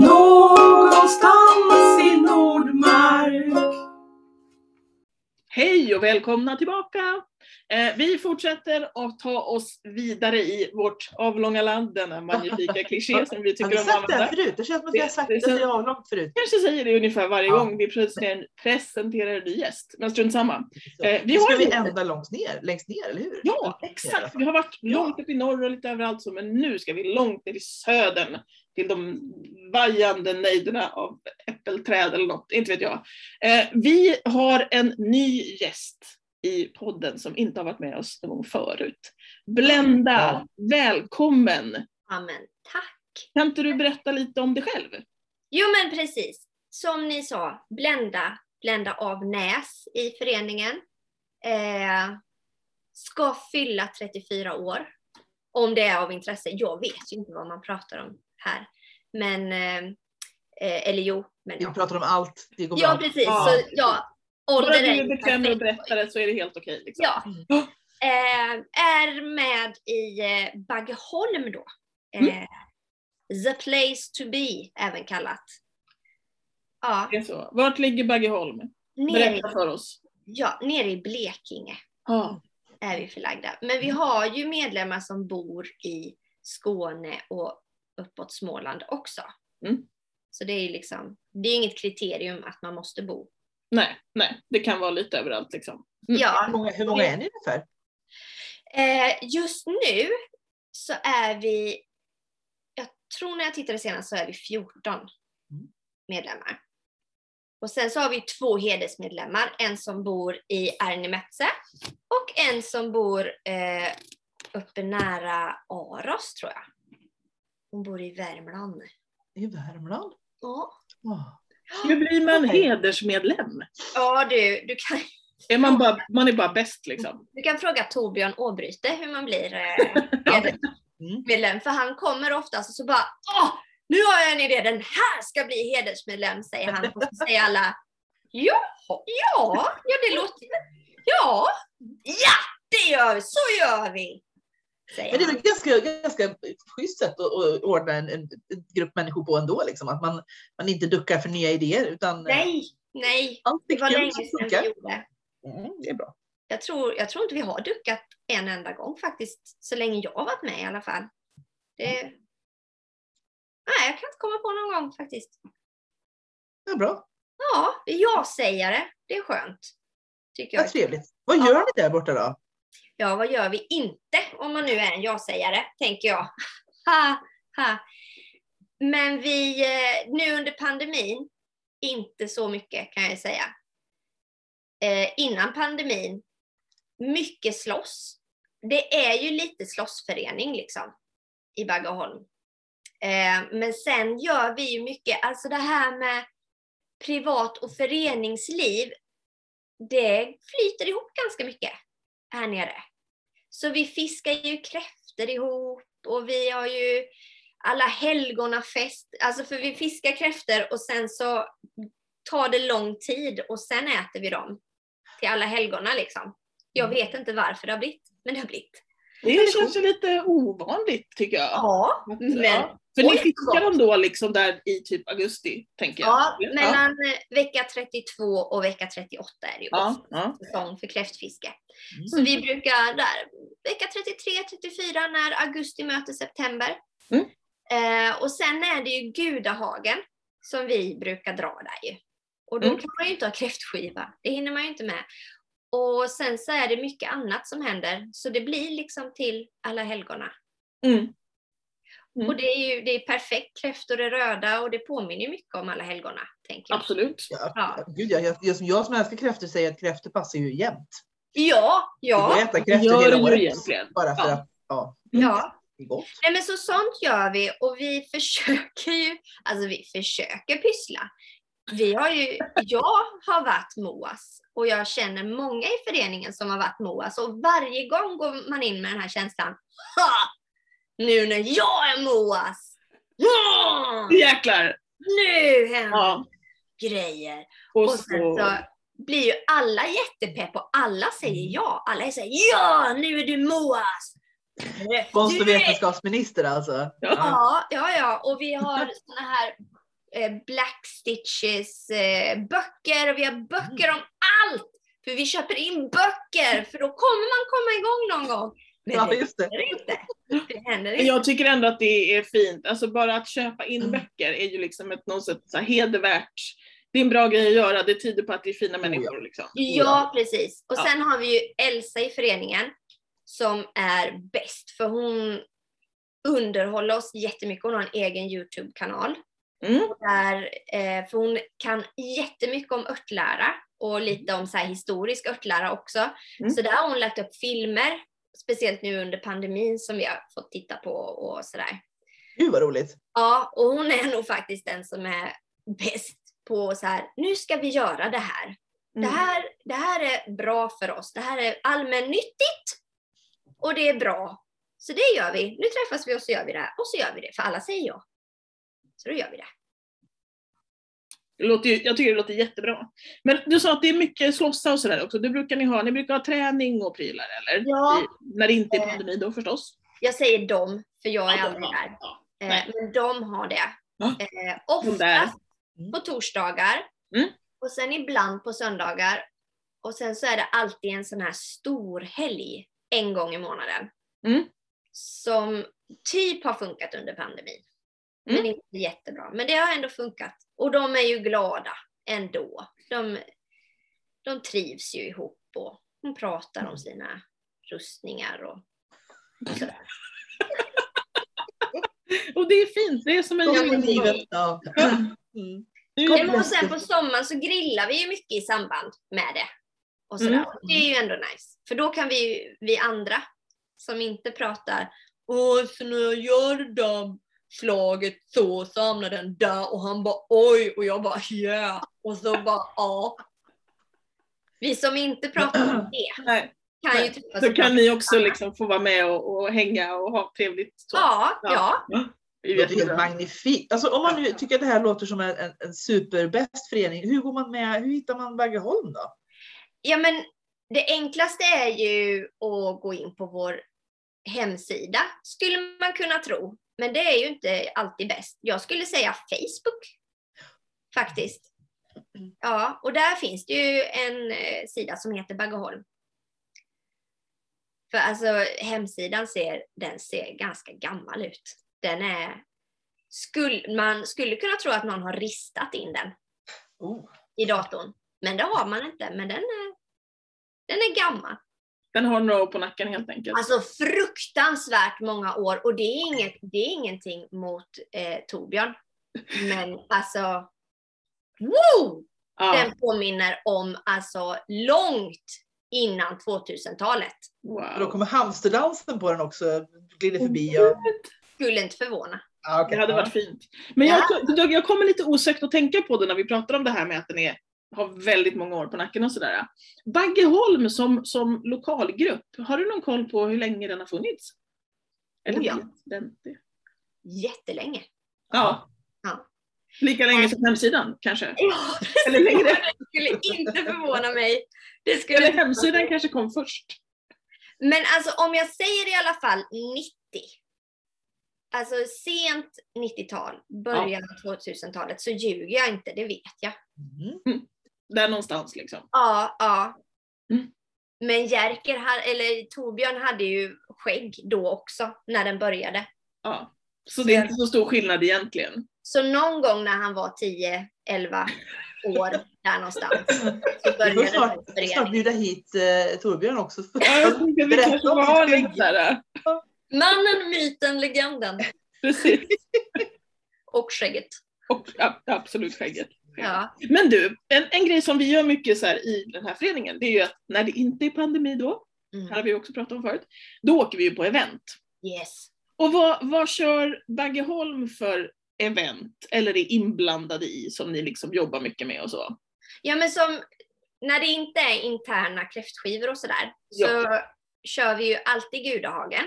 Någonstans i Nordmark. Hej och välkomna tillbaka! Eh, vi fortsätter att ta oss vidare i vårt avlånga land, denna magnifika kliché som vi Har tycker vi om att sagt det här använda. förut? Det känns som att vi har Det- sagt det det, det avlångt förut. kanske säger det ungefär varje Ja. gång vi presenterar, en ny gäst, men strunt samma. Eh, vi Nu har ska vi ända långt ner, längst ner, eller hur? Ja, exakt. Vi har varit långt upp i norr och lite överallt så, men nu ska vi långt ner i södern till de vajande nejderna av äppelträd eller något, inte vet jag. Eh, vi har en ny gäst i podden som inte har varit med oss någon gång förut. Blenda, välkommen! Ja men tack! Kan inte du berätta lite om dig själv? Jo men precis, som ni sa, Blenda, Blenda av Näs i föreningen. Eh, ska fylla 34 år. Om det är av intresse. Jag vet ju inte vad man pratar om här. Men, eh, eh, eller jo, men Vi pratar om allt, det går Ja bra. precis, Ja. så ja. Bara du är ju bekväm med att perfekt. berätta det så är det helt okej. liksom. Ja. Mm. Eh, är med i eh, Baggeholm då. Eh, Mm. The place to be, även kallat. Ja, Det är så. Vart ligger Baggeholm? Berätta för oss. ja, nere i Blekinge. Ja. är vi förlagda. Men vi har ju medlemmar som bor i Skåne och uppåt Småland också. Mm. Så det är liksom, det är inget kriterium att man måste bo. Nej, nej, det kan vara lite överallt liksom. Mm. Hur Ja, många, hur många är ni ungefär? eh, just nu så är vi, jag tror när jag tittade senast så är vi 14 medlemmar. Och sen så har vi två hedersmedlemmar, en som bor i Ärnemetse och en som bor eh, uppe nära Aros tror jag. Hon bor i Värmland. I Värmland? Ja, Ja. Hur blir man Okej. hedersmedlem? ja du, du kan, Är man, bara, man är bara bäst liksom? du kan fråga Torbjörn Åbryte hur man blir eh, hedersmedlem. För han kommer oftast och så bara Åh, nu har jag en idé, den här ska bli hedersmedlem, säger han. Och så säger alla Ja, ja, ja det låter Ja, ja det gör vi, så gör vi. Säger Men det är väl ganska, ganska schysst sätt att, ordna en, en grupp människor på ändå, liksom. att man, man inte duckar för nya idéer utan Nej, nej, allt det var länge sedan vi gjorde. Mm, det är bra. Jag tror, jag tror inte vi har duckat en enda gång faktiskt, så länge jag har varit med i alla fall. Det... Nej, jag kan inte komma på någon gång faktiskt. Det är bra. Ja, är ja-sägare. Det är skönt. Tycker jag. Vad trevligt. Vad gör ni där borta då? Ja, vad gör vi inte om man nu är en ja-sägare, tänker jag. Ha, ha. Men vi, eh, nu under pandemin, inte så mycket kan jag säga. Eh, innan pandemin, mycket slåss. Det är ju lite slåssförening liksom i Baggeholm. Eh, men sen gör vi ju mycket, alltså det här med privat och föreningsliv, det flyter ihop ganska mycket här nere. Så vi fiskar ju kräftor ihop och vi har ju alla helgonafest, alltså för vi fiskar kräftor och sen så tar det lång tid och sen äter vi dem till alla helgona liksom. Jag vet inte varför det har blivit, men det har blivit. Det känns ju lite ovanligt tycker jag. Ja, Att- men ja. För ni fiskar dem då liksom där i typ augusti, tänker jag? ja, mellan eh, vecka 32 och vecka 38 är det ju Ja, ja. säsong för kräftfiske. Mm. Så vi brukar där, vecka 33-34 när augusti möter september. Mm. Eh, och sen är det ju Gudahagen som vi brukar dra där ju. Och då Mm. kan man ju inte ha kräftskiva, det hinner man ju inte med. Och sen så är det mycket annat som händer, så det blir liksom till alla helgona. Mm. Mm. Och det är ju det är perfekt, kräftor är röda och det påminner ju mycket om alla helgona, tänker jag. Absolut. Ja, Ja. Gud, jag, jag, jag, som- jag som älskar kräftor säger att kräftor passar ju jämt. Ja, ja, att äta kräftor gör hela året. egentligen. Bara för Ja. att ja, ja. det är gott. Nej men så sånt gör vi och vi försöker ju, alltså vi försöker pyssla. Vi har ju, jag har varit MOAS och jag känner många i föreningen som har varit MOAS och varje gång går man in med den här känslan, ha! Nu när jag är MOAS, ha! Jäklar! nu händer Ja. grejer. Och Och sen så, så blir ju alla jättepepp och alla säger ja. Alla säger ja, nu är du MOAS! Konst och Du är- vetenskapsminister alltså. Ja. Ja, ja, ja. Och vi har såna här Black Stitches eh, böcker och vi har böcker om allt. För vi köper in böcker för då kommer man komma igång någon gång. Men Ja, det just det. händer inte. Det händer inte. jag tycker ändå att det är fint. Alltså bara att köpa in Mm. böcker är ju liksom ett något sätt så hedervärt. Det är en bra grej att göra. Det tyder på att det är fina människor. Liksom. Ja, precis. Och Ja. sen har vi ju Elsa i föreningen som är bäst för hon underhåller oss jättemycket. Hon har en egen Youtube-kanal. Mm. Där, eh, för hon kan jättemycket om örtlära och lite om så historisk örtlära också. Mm. Så där har hon lagt upp filmer, speciellt nu under pandemin som vi har fått titta på och sådär. Gud vad roligt. Ja, och hon är nog faktiskt den som är bäst på så här, nu ska vi göra det här. Det Mm. här, det här är bra för oss. Det här är allmännyttigt och det är bra. Så det gör vi. Nu träffas vi och så gör vi det här. Och så gör vi det, för alla säger ja. Så då gör vi det. Låter jag tycker det låter jättebra. Men du sa att det är mycket slåssa och sådär också. Det brukar ni ha. Ni brukar ha träning och prylar eller? Ja. I, när det inte är Eh. pandemi då förstås. Jag säger dem, för jag är Ja, aldrig där. ja. Eh. Men de har det. Ja. Eh, oftast på torsdagar. Mm. Och sen ibland på söndagar. Och sen så är det alltid en sån här stor helg en gång i månaden. Mm. Som typ har funkat under pandemin. Men Mm. inte jättebra. Men det har ändå funkat. Och de är ju glada ändå. De, de trivs ju ihop och hon pratar om sina rustningar och sådär. Och det är fint. Det är som en men livet. Ja. Mm. Men och sen på sommaren så grillar vi ju mycket i samband med det. Och sådär. Mm. Det är ju ändå nice. För då kan vi vi andra som inte pratar Åh, så när jag gör det där slaget så, så hamnar den där och han bara oj och jag bara yeah. Och så bara ja. Vi som inte pratar om det Nej. kan ju träffas Så kan ni också liksom få vara med och, och hänga och ha trevligt. Så. Ja, Ja. ja. Det är helt magnifikt. Alltså, om man nu tycker att det här låter som en, en, en superbäst förening, hur går man med? Hur hittar man Baggeholm då? Ja, men det enklaste är ju att gå in på vår hemsida, skulle man kunna tro. Men det är ju inte alltid bäst. Jag skulle säga Facebook, faktiskt. Ja, och där finns det ju en eh, sida som heter Baggeholm. För alltså hemsidan ser, den ser ganska gammal ut. Den är, skull, man skulle kunna tro att någon har ristat in den Oh. i datorn. Men det har man inte. Men den är, den är gammal. Den har några år på nacken helt enkelt. Alltså fruktansvärt många år. Och det är, inget, det är ingenting mot eh, Torbjörn. Men alltså, wow! ja. Den påminner om alltså långt innan 2000-talet. Och då Wow. kommer hamsterdansen på den också, glider förbi. Och... Skulle inte förvåna. Ah, okej. Det hade varit fint. Men jag, jag, jag kommer lite osökt att tänka på det när vi pratar om det här med att den är, har väldigt många år på nacken och sådär. Baggeholm som, som lokalgrupp, har du någon koll på hur länge den har funnits? Eller Oh ja. den det? Jättelänge. Ja. Ja. Lika länge som hemsidan kanske? Ja, Eller längre? det skulle inte förvåna mig. Det skulle Eller hemsidan mig. kanske kom först? Men alltså om jag säger i alla fall 90. Alltså sent 90-tal, början av 2000-talet så ljuger jag inte, det vet jag. Mm. Där någonstans liksom. Ja, ja. Mm. Men Jerker, eller Torbjörn hade ju skägg då också när den började. Ja. Så det är inte så stor skillnad egentligen. Så någon gång när han var 10-11 år där någonstans så Vi började snart, den snart bjuda hit eh, Torbjörn också. Ja, jag tänkte att vi Berätta kanske om får ha ditt lite skägg. såhär. Mannen, myten, legenden Precis. och skägget. Och ja, absolut skägget. Ja. Men du, en, en grej som vi gör mycket så här i den här föreningen, det är ju att när det inte är pandemi då, Mm. har vi också pratat om förut, då åker vi ju på event. Yes. Och vad, vad kör Baggeholm för event, eller är inblandade i, som ni liksom jobbar mycket med och så? Ja men som när det inte är interna kräftskivor och sådär så kör vi ju alltid Gudahagen.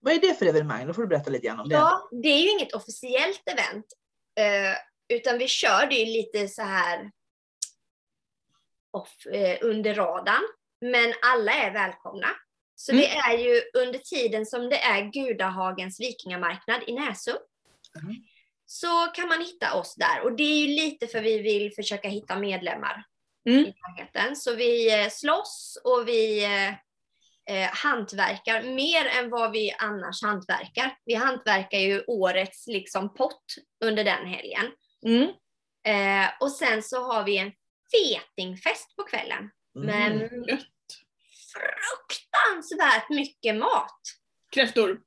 Vad är det för evenemang? Då får du berätta lite grann om det. Ja, det är ju inget officiellt event. Utan vi kör det ju lite så här off, eh, under radarn. Men alla är välkomna. Så det är ju under tiden som det är Gudahagens vikingamarknad i Näsum. Mm. så kan man hitta oss där. Och det är ju lite för vi vill försöka hitta medlemmar Mm. i. Så vi eh, slåss och vi eh, eh, hantverkar mer än vad vi annars hantverkar. Vi hantverkar ju årets liksom pott under den helgen. Mm. Eh, och sen så har vi en fetingfest på kvällen. Men Mm. Gött. fruktansvärt mycket mat. Kräftor.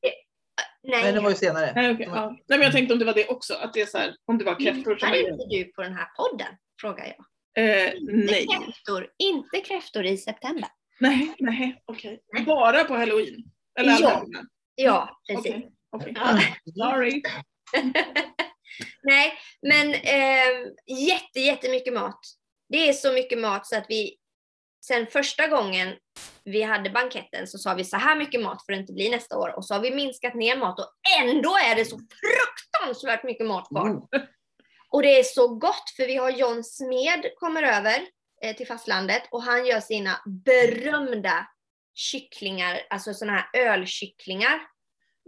Nej, Nej, det var ju senare. Nej, okej, ja. Nej, men jag tänkte om det var det också. Att det är så här, om det var kräftor som var inte du på den här podden? Frågar jag. eh, Inte Nej. kräftor, inte kräftor i september. Nej, nej, okej. Nej. Bara på halloween? Eller Ja. Ja, precis. Okej, okej. Ja. Sorry. Nej, men eh, jätte, jättemycket mat. Det är så mycket mat så att vi sen första gången vi hade banketten så sa vi så här mycket mat får det inte bli nästa år och så har vi minskat ner mat och ändå är det så fruktansvärt mycket mat kvar. Mm. Och det är så gott för vi har John Smed kommer över eh, till fastlandet och han gör sina berömda kycklingar, alltså sådana här ölkycklingar.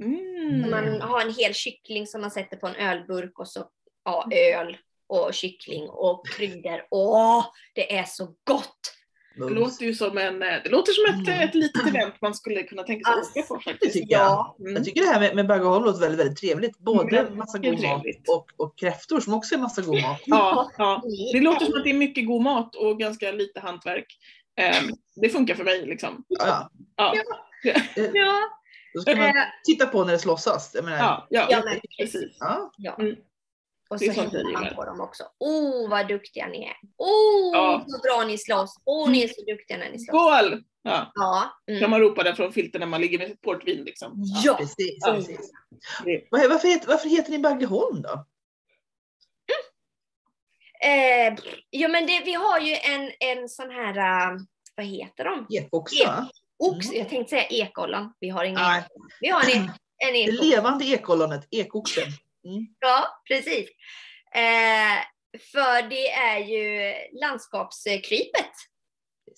Mm. Man har en hel kyckling som man sätter på en ölburk och så ja, öl och kyckling och kryddor. Åh, det är så gott! Det låter ju som en, eh, det låter som ett, Mm. ett litet event man skulle kunna tänka sig att åka på Det faktiskt. tycker jag. Ja, Mm. Jag tycker det här med, med Baggeholm låter väldigt, väldigt trevligt. Både Mm, massa god mat och, och kräftor som också är massa god mat. Ja, ja. Det låter som att det är mycket god mat och ganska lite hantverk. Eh, det funkar för mig liksom. Ja, Ja, Ja, då ska man eh, titta på när det slåssas. Jag menar, ja, ja, ja men precis. ja. Ja. Mm. Och så hänger man på dem också. Oh, vad duktiga ni är! Oh, Ja. så bra ni slåss! Åh, oh, ni är så duktiga när ni slåss. Skål! Ja, Ja. kan Mm. man ropa det från filten när man ligger med sitt portvin liksom. Ja. Precis. Ja. precis. Det- Vad- Varför, heter, varför heter ni Baggeholm då? Eh, ja, men det, vi har ju en, en sån här, äh, vad heter de? Ekoxe va? Ox, Mm. jag tänkte säga ekollon. Vi har ingen Nej. Vi har en, en Det ekollon. levande ekollonet, ekoxen. Mm. Ja, precis. Eh, för det är ju landskapskrypet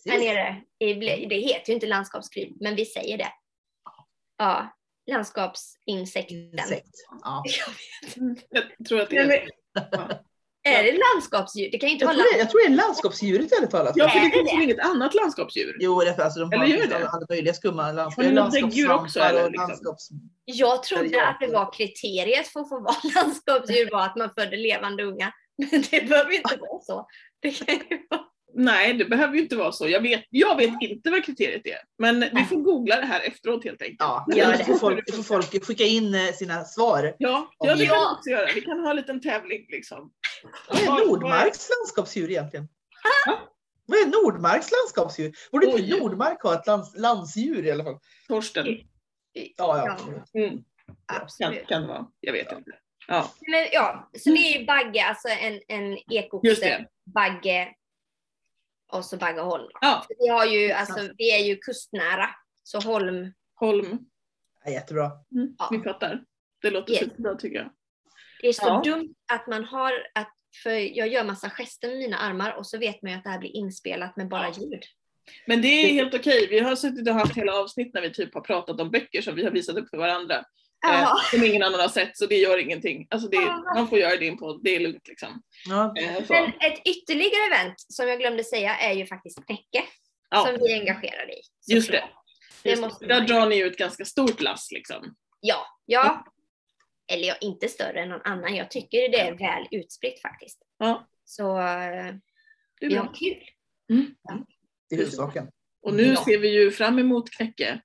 här Precis. nere. i Ble- Det heter ju inte landskapskryp, men vi säger det. Ja, landskapsinsekten. Insekt. Ja. Jag tror att det är men- Är det landskapsdjur? Det kan inte Jag, vara tror det, jag tror det är landskapsdjuret ärligt talat. Ja, för det Är det finns det? ju inget annat landskapsdjur. Jo, det är för, alltså, de Eller har det? alla, möjliga skumma landskap. Har ni något däggdjur också, landskapssvampar eller och liksom? landskaps... Jag trodde att det var kriteriet för att få vara landskapsdjur var att man födde levande ungar. Men det behöver ju inte vara så. Det kan ju vara... Nej, det behöver ju inte vara så. Jag vet, jag vet inte vad kriteriet är. Men vi får googla det här efteråt helt enkelt. Ja, Gör det. får folk, får folk skicka in eh, sina svar. Ja, ja det kan vi Ja. också göra. Vi kan ha en liten tävling liksom. Vad är Nordmarks landskapsdjur egentligen? Vad är Nordmarks landskapsdjur? Borde inte. Nordmark ha ett lands, landsdjur i alla fall? Torsten. Ja, ja. Ja. Mm, Absolut. kan det vara. Jag vet inte. Ja, Men ja, så det är ju Bagge, alltså en, en just ekoxe, det. Bagge och så Baggeholm. Ja, Vi har ju, alltså vi är ju kustnära. Så Holm, Holm. Ja, jättebra. Mm, Ja. Vi fattar. Det låter Yes. superbra tycker jag. det är så Ja. dumt att man har, att, för jag gör massa gester med mina armar och så vet man ju att det här blir inspelat med bara ljud. Men det är helt okej. Vi har suttit och haft hela avsnitt när vi typ har pratat om böcker som vi har visat upp för varandra. Eh, Ja. som ingen annan har sett så det gör ingenting. Alltså det, Ja. man får göra det in på, det är lugnt liksom. Ja. Eh. Men ett ytterligare event som jag glömde säga är ju faktiskt Knäcke. Ja. Som vi är engagerade i. Just det. Det Just måste Där drar ni ju ett ganska stort lass liksom. Ja, ja. Eller ja, inte större än någon annan. Jag tycker det är väl utspritt faktiskt. Ja. Så Det är vi har kul. Det är huvudsaken. Och nu Ja. ser vi ju fram emot Knäcke.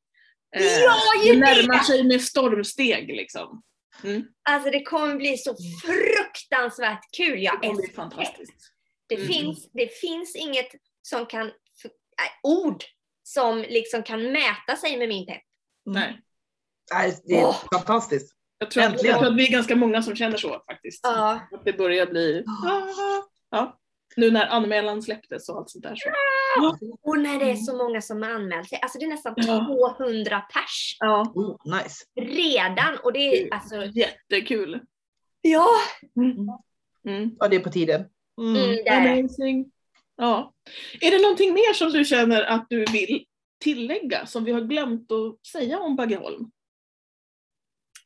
Eh, Ja, ju det närmar det! sig med stormsteg liksom. Mm. Alltså det kommer bli så fruktansvärt kul. Det Jag kommer bli älskar det. fantastiskt. Det, Mm. finns, det finns inget som kan, äh, ord som liksom kan mäta sig med min pepp. Mm. Nej. Nej, det är Åh. fantastiskt. Jag tror, att, jag tror att vi är ganska många som känner så faktiskt. Ja. Att det börjar bli... Ja. Nu när anmälan släpptes och allt sånt där. Så. Och när det är så många som har anmält sig. Alltså det är nästan Ja. 200 pers Ja. Oh, nice. redan. Och det är alltså, Jättekul. ja. Mm. Ja, det är på tiden. Mm. Mm, det är det. Amazing. Ja. Är det någonting mer som du känner att du vill tillägga som vi har glömt att säga om Baggeholm?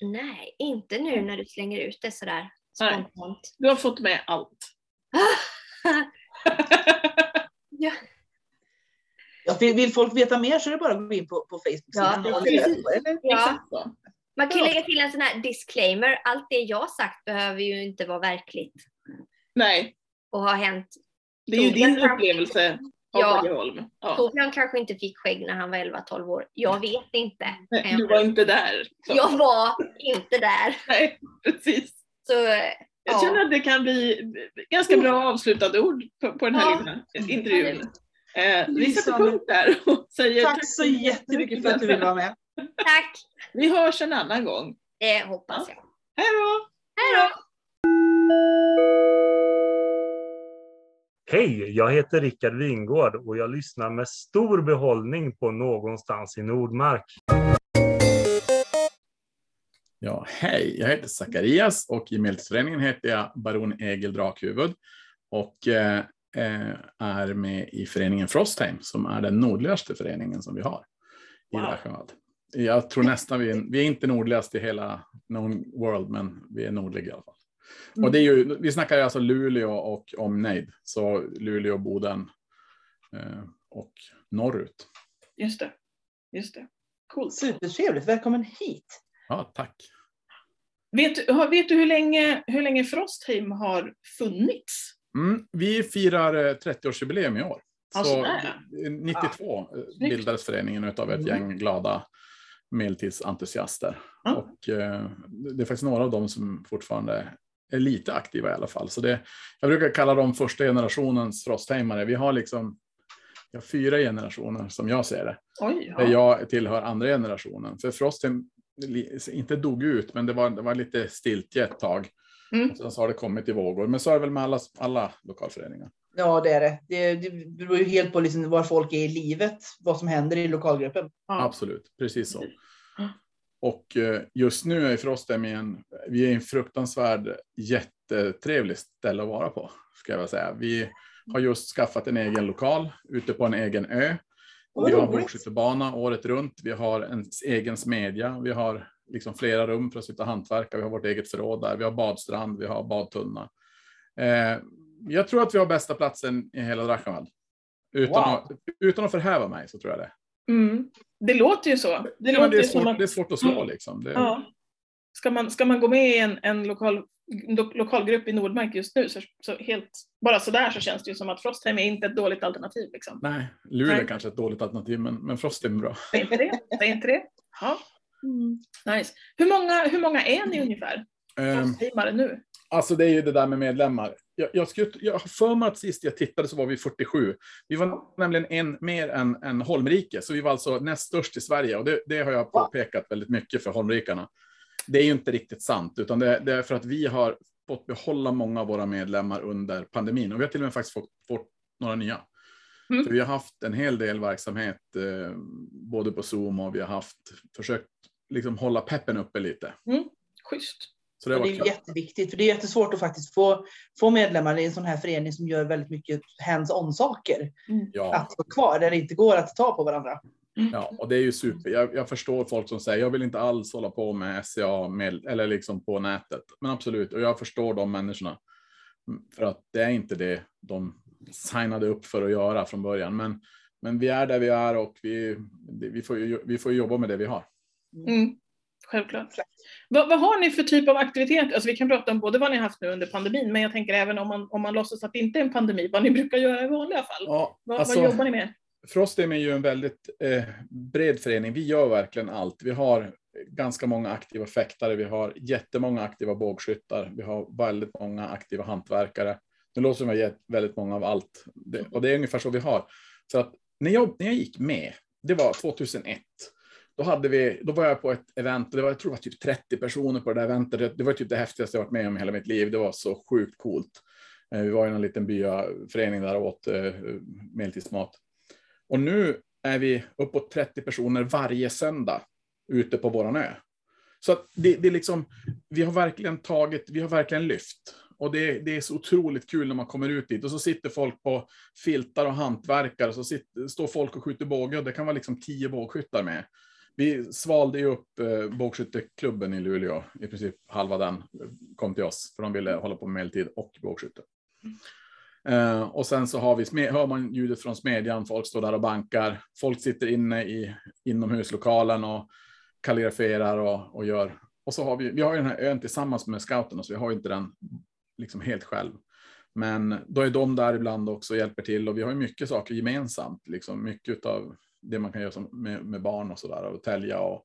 Nej, inte nu när du slänger ut det sådär. Nej. spontant. Du har fått med allt. Ja, vill, vill folk veta mer så är det bara att gå in på, på Facebook-sidan. Ja, eller? Ja. Man kan Ja. lägga till en sån här disclaimer. Allt det jag sagt behöver ju inte vara verkligt Nej, och ha hänt. det är ju din upplevelse av Ja. Borgholm. Ja. Torbjörn kanske inte fick skägg när han var 11-12 år. Jag vet inte. Nej, Du var inte där. Så. Jag var inte där. Nej, precis. Så Jag Ja. känner att det kan bli ganska bra avslutande ord på, på den här Ja. lilla intervjun. Eh, vi sätter punkt där och säger Tack så jättemycket för att du ville vara med. tack. Vi hörs en annan gång. Det hoppas jag. Hej då! Hej då! Hej, jag heter Rickard Wingård och jag lyssnar med stor behållning på Någonstans i Nordmark. Ja, hej, jag heter Zacharias och i Medeltidsföreningen heter jag Baron Egil Drakhuvud och eh, eh, är med i föreningen Frostheim som är den nordligaste föreningen som vi har i Wow. Drachenwald. Jag tror nästan vi är, vi är inte nordligast i hela known world, men vi är nordliga i alla fall. Mm. Och det är ju, vi snackar alltså Luleå och omnejd, så Luleå, Boden eh, och norrut. Just det. Just det. Coolt. Supertrevligt, välkommen hit. Ja, tack. Vet, vet du hur länge, hur länge Frostheim har funnits? Mm, vi firar eh, 30-årsjubileum i år. Ja, Så sådär. eh, 92 eh, Snyggt. bildades föreningen av ett Mm. gäng glada medeltidsentusiaster. Ja. Och eh, det är faktiskt några av dem som fortfarande är lite aktiva i alla fall. Så det, jag brukar kalla dem första generationens frostheimare. Vi har liksom vi har fyra generationer som jag ser det. Oj, Där ja. jag tillhör andra generationen. För Frostheim inte dog ut, men det var, det var lite stiltje ett tag. Mm. Sen så har det kommit i vågor. Men så är det väl med alla, alla lokalföreningar. Ja, det är det. Det, det beror ju helt på liksom var folk är i livet, vad som händer i lokalgruppen. ja. Absolut, precis så. Ja. Och eh, just nu är Frostheim i en, vi är en fruktansvärd jättetrevlig ställe att vara på, ska jag säga. Vi har just skaffat en egen lokal ute på en egen ö. Vi har bågskyttebana året runt. Vi har en egen smedja. Vi har liksom flera rum för att sitta och hantverka. Vi har vårt eget förråd där. Vi har badstrand. Vi har badtunna. Eh, jag tror att vi har bästa platsen i hela Drachenwald. Utan, Wow. att, utan att förhäva mig så tror jag det. Mm. Det låter ju så. Det Ja, det, är svårt, att det är svårt att slå liksom. Det, Ja. Ska man, ska man gå med i en, en lokal, lo, lokalgrupp i Nordmark just nu, så, så helt, bara sådär så känns det ju som att Frostheim är inte ett dåligt alternativ. Liksom. Nej, Luleå är kanske ett dåligt alternativ, men, men Frostheim är bra. Säg inte det. Säg inte det. Ja. Nice. Hur många, hur många är ni ungefär? Frostheimare nu? Alltså det är ju det där med medlemmar. Jag, jag, skulle, jag har för mig att sist jag tittade så var vi 47. Vi var nämligen en mer än, än Holmrike, så vi var alltså näst störst i Sverige. Och det, det har jag påpekat väldigt mycket för Holmrikarna. Det är ju inte riktigt sant, utan det, det är för att vi har fått behålla många av våra medlemmar under pandemin. Och vi har till och med faktiskt fått, fått några nya. Mm. För vi har haft en hel del verksamhet, eh, både på Zoom och vi har haft försökt liksom hålla peppen uppe lite. Schysst. Så det det är kul. jätteviktigt, för det är jättesvårt att faktiskt få, få medlemmar i en sån här förening som gör väldigt mycket hands-on saker Ja. att vara kvar, där det inte går att ta på varandra. Ja, och det är ju super. Jag, jag förstår folk som säger jag vill inte alls hålla på med SCA med, eller liksom på nätet. Men absolut, och jag förstår de människorna. Mm, För att det är inte det de signade upp för att göra från början. Men, men vi är där vi är och vi, vi, får, ju, vi får ju jobba med det vi har. Mm. Självklart. Vad, vad har ni för typ av aktivitet? Alltså vi kan prata om både vad ni har haft nu under pandemin, men jag tänker även om man, om man låtsas att det inte är en pandemi, vad ni brukar göra i vanliga fall. Ja, Vad, alltså- vad jobbar ni med? Frostheim är ju en väldigt eh, bred förening. Vi gör verkligen allt. Vi har ganska många aktiva fäktare. Vi har jättemånga aktiva bågskyttar. Vi har väldigt många aktiva hantverkare. Nu låter det som väldigt många av allt. Det, och det är ungefär så vi har. Så att när jag, när jag gick med, det var 2001. Då, hade vi, då var jag på ett event, det var, jag tror det var typ 30 personer på det där eventet. Det, det var typ det häftigaste jag varit med om i hela mitt liv. Det var så sjukt coolt. Eh, vi var i en liten byaförening där och åt eh, medeltidsmat. Och nu är vi uppåt 30 personer varje söndag ute på våran ö. Så att det, det är liksom, vi har verkligen tagit, vi har verkligen lyft. Och det, det är så otroligt kul när man kommer ut dit och så sitter folk på filtar och hantverkar och så sitter, står folk och skjuter båge och det kan vara liksom tio bågskyttar med. Vi svalde ju upp eh, bågskytteklubben i Luleå, i princip halva den kom till oss, för de ville hålla på med medeltid och bågskytte. Eh, och sen så har vi, hör man ljudet från smedjan, folk står där och bankar, folk sitter inne i inomhuslokalen och kalligraferar och, och gör. Och så har vi, vi har ju den här ön tillsammans med scouterna, så vi har ju inte den liksom helt själv. Men då är de där ibland också och hjälper till och vi har ju mycket saker gemensamt, liksom mycket av det man kan göra som med, med barn och så där och tälja och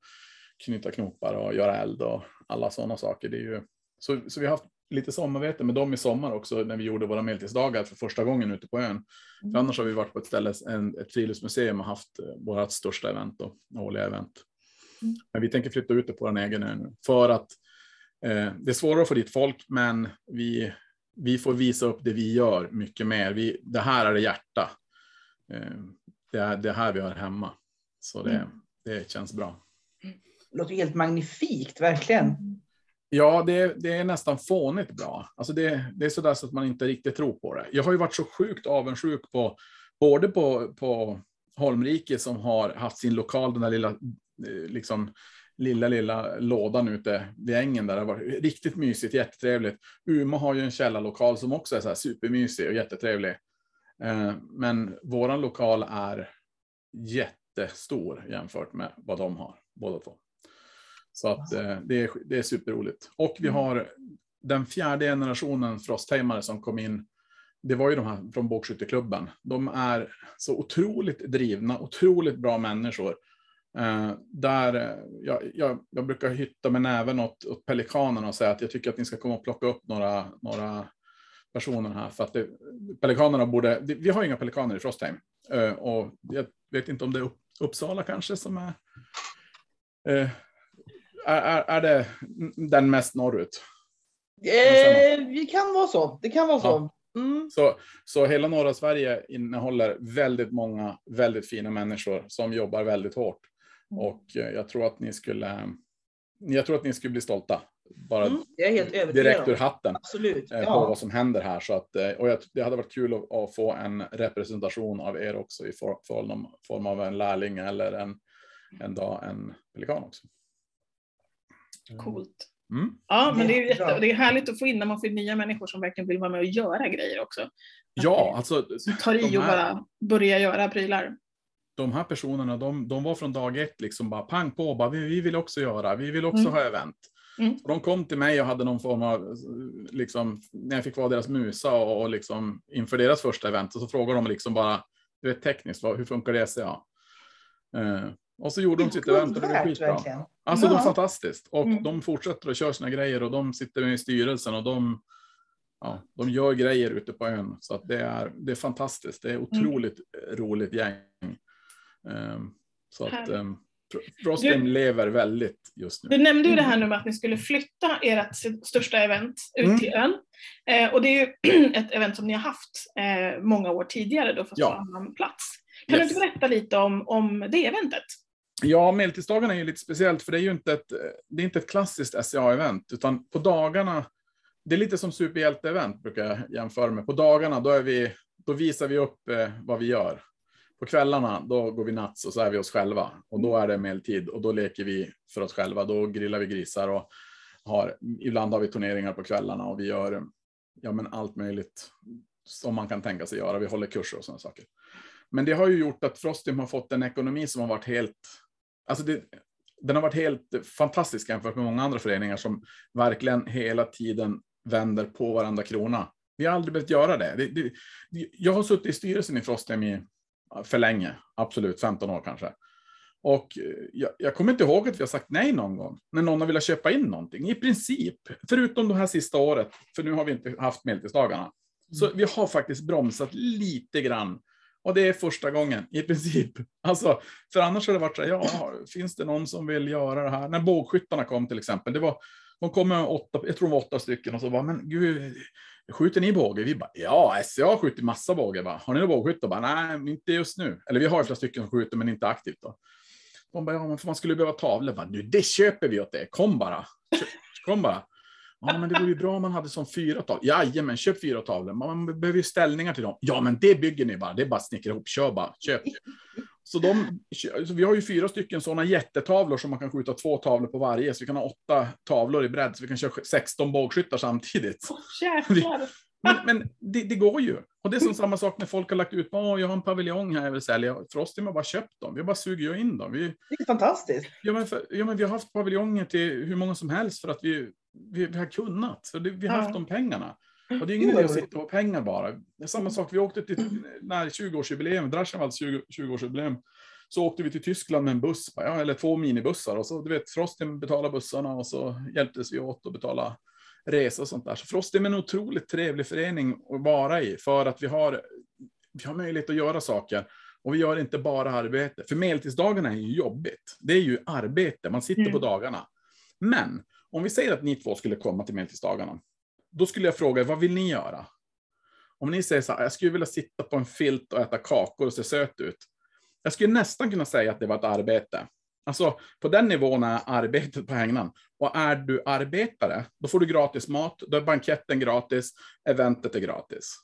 knyta knopar och göra eld och alla sådana saker. Det är ju, så, så vi har haft lite samarbete med dem i sommar också när vi gjorde våra medeltidsdagar för första gången ute på ön. För annars har vi varit på ett ställe, en, ett friluftsmuseum och haft eh, vårt största event och årliga event. Men vi tänker flytta ut det på vår egen ö nu för att eh, det är svårare att få dit folk, men vi, vi får visa upp det vi gör mycket mer. Vi, det här är det hjärta. Eh, det är det här vi har hemma. Så det, det känns bra. Det låter helt magnifikt, verkligen. Ja, det, det är nästan fånigt bra. Alltså det, det är sådär så att man inte riktigt tror på det. Jag har ju varit så sjukt avundsjuk på både på, på Holmrike som har haft sin lokal, den där lilla, eh, liksom, lilla, lilla lådan ute vid ängen där. Det har varit riktigt mysigt, jättetrevligt. Umeå har ju en källarlokal som också är så här supermysig och jättetrevlig. Eh, men våran lokal är jättestor jämfört med vad de har, båda två. Så att eh, det, är, det är superroligt. Och vi har den fjärde generationen frostheimare som kom in. Det var ju de här från bågskytteklubben. De är så otroligt drivna, otroligt bra människor. Eh, där eh, jag, jag, jag brukar hytta med näven åt, åt pelikanerna och säga att jag tycker att ni ska komma och plocka upp några, några personer här. För att det, pelikanerna borde, det, vi har inga pelikaner i Frostheim. Eh, och jag vet inte om det är upp, Uppsala kanske som är, eh, är, är, är det den mest norrut. Eh, det kan vara så. Det kan vara så. Ja. Mm. Så, så hela norra Sverige innehåller väldigt många väldigt fina människor som jobbar väldigt hårt. Och eh, jag tror att ni skulle, jag tror att ni skulle bli stolta. Bara Mm. Direkt ur hatten. Absolut. eh, på Ja. vad som händer här. Så att, eh, och jag, det hade varit kul att, att få en representation av er också i for, form, form av en lärling eller en, en dag en pelikan också. Coolt. Mm. Ja, men det är, jätte, det är härligt att få in när man får nya människor som verkligen vill vara med och göra grejer också. Ja, alltså tar i De och här- bara börjar göra prylar. de här personerna, de, de var från dag ett liksom bara pang på, bara, vi, vi vill också göra, vi vill också Mm. ha event. Mm. Och de kom till mig och hade någon form av, liksom, när jag fick vara deras musa och, och liksom, inför deras första event, och så frågade de liksom bara, du vet tekniskt, vad, hur funkar det? Så ja. Eh, och så gjorde de sitt event och det Värt, skitbra. verkligen. Alltså Ja. är fantastiskt. Och Mm. de fortsätter att köra sina grejer och de sitter med i styrelsen och de, ja, de gör grejer ute på ön. Så det, är, det är fantastiskt. Det är otroligt roligt gäng. Ehm, så att um, lever väldigt just nu. Du nämnde ju det Mm. här nu med att ni skulle flytta ert största event ut Mm. till ön. Eh, och det är ju ett event som ni har haft eh, många år tidigare då, fast Ja. på annan plats. Kan Yes. du inte berätta lite om, om det eventet? Ja, medeltidsdagarna är ju lite speciellt för det är ju inte ett, det är inte ett klassiskt SCA-event utan på dagarna, det är lite som superhjälte-event brukar jag jämföra med. På dagarna då, är vi, då visar vi upp eh, vad vi gör. På kvällarna då går vi nats och så är vi oss själva och då är det medeltid och då leker vi för oss själva. Då grillar vi grisar och har, ibland har vi turneringar på kvällarna och vi gör ja, men allt möjligt som man kan tänka sig göra. Vi håller kurser och sådana saker. Men det har ju gjort att Frostim har fått en ekonomi som har varit helt Alltså det, den har varit helt fantastisk jämfört med många andra föreningar som verkligen hela tiden vänder på varenda krona. Vi har aldrig behövt göra det. det, det jag har suttit i styrelsen i Frostheim i, för länge, absolut 15 år kanske. Och eh, jag, jag kommer inte ihåg att vi har sagt nej någon gång när någon har velat köpa in någonting. I princip, förutom det här sista året, för nu har vi inte haft medeltidsdagarna. Så vi har faktiskt bromsat lite grann och det är första gången i princip. Alltså, för annars har det varit så här, ja, finns det någon som vill göra det här? När bågskyttarna kom till exempel, det var, de kom med åtta, jag tror det var åtta stycken och så var men gud, skjuter ni båge? Vi bara, ja, SCA skjuter massa båge. Bara, har ni några bågskyttar? Bara, nej, inte just nu. Eller vi har flera stycken som skjuter, men inte aktivt då. De bara, ja, men för man skulle behöva tavlor. Bara, nu, det köper vi åt det. Kom bara. Kom bara. Ja, men det vore ju bra om man hade som fyra tavlor. Jajamän, köp fyra tavlor. Man behöver ju ställningar till dem. Ja, men det bygger ni bara. Det är bara att snickra ihop. Kör bara, köp. Så, de, så vi har ju fyra stycken sådana jättetavlor som man kan skjuta två tavlor på varje. Så vi kan ha åtta tavlor i bredd, så vi kan köra 16 bågskyttar samtidigt. Jäklar. Men, men det, det, går ju. Och det är som samma sak när folk har lagt ut, åh, jag har en paviljong här jag vill sälja. För oss har man bara köpt dem, vi bara suger in dem. Vi, Det är fantastiskt. ja, men för, ja, men vi har haft paviljonger till hur många som helst för att vi, vi, vi har kunnat. Så det, vi har Ja. haft de pengarna. Och det är ingen idé att sitta på pengar bara. Det är samma sak, vi åkte till när 20-årsjubileum, Draschenwalds 20 20-årsjubileum. Så åkte vi till Tyskland med en buss, ja, eller två minibussar. Och så, du vet, Frostim betalade bussarna och så hjälptes vi åt att betala resor och sånt där. Så Frostim är en otroligt trevlig förening att vara i för att vi har, vi har möjlighet att göra saker. Och vi gör inte bara arbete. För medeltidsdagarna är ju jobbigt. Det är ju arbete, man sitter Mm. på dagarna. Men om vi säger att ni två skulle komma till medeltidsdagarna. Då skulle jag fråga vad vill ni göra? Om ni säger så här, jag skulle vilja sitta på en filt och äta kakor och se söt ut. Jag skulle nästan kunna säga att det var ett arbete. Alltså på den nivån är arbetet på hängnan. Och är du arbetare, då får du gratis mat, då är banketten gratis, eventet är gratis.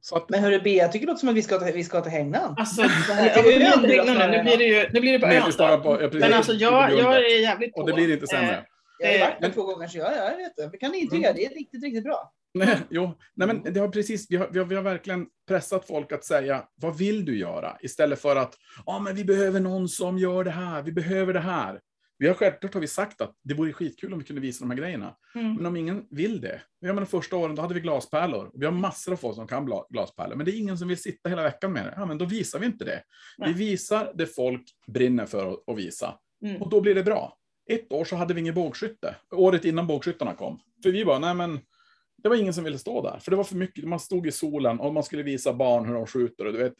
Så att, Men hörru B, jag tycker det låter som att vi ska till, vi ska till hängnan. Alltså, nu. Blir det ju nu blir det på ön. ja, Men alltså jag, jag är jävligt på. Och det blir inte Eh, sämre. Jag har ju varit där två gånger så ja, jag vet det. Vi kan intyga, det är riktigt, riktigt bra. Nej, jo, nej men det har precis, vi har, vi, har, vi har verkligen pressat folk att säga, vad vill du göra? Istället för att, ja men vi behöver någon som gör det här, vi behöver det här. Vi har självklart har vi sagt att det vore skitkul om vi kunde visa de här grejerna. Mm. Men om ingen vill det, jag menar första åren då hade vi glaspärlor. Vi har massor av folk som kan glaspärlor, men det är ingen som vill sitta hela veckan med det. Ja, men då visar vi inte det. Nej. Vi visar det folk brinner för att, att visa. Mm. Och då blir det bra. Ett år så hade vi ingen bågskytte. Året innan bågskyttarna kom. För vi bara, nej men. Det var ingen som ville stå där. För det var för mycket. Man stod i solen och man skulle visa barn hur de skjuter. Och du vet,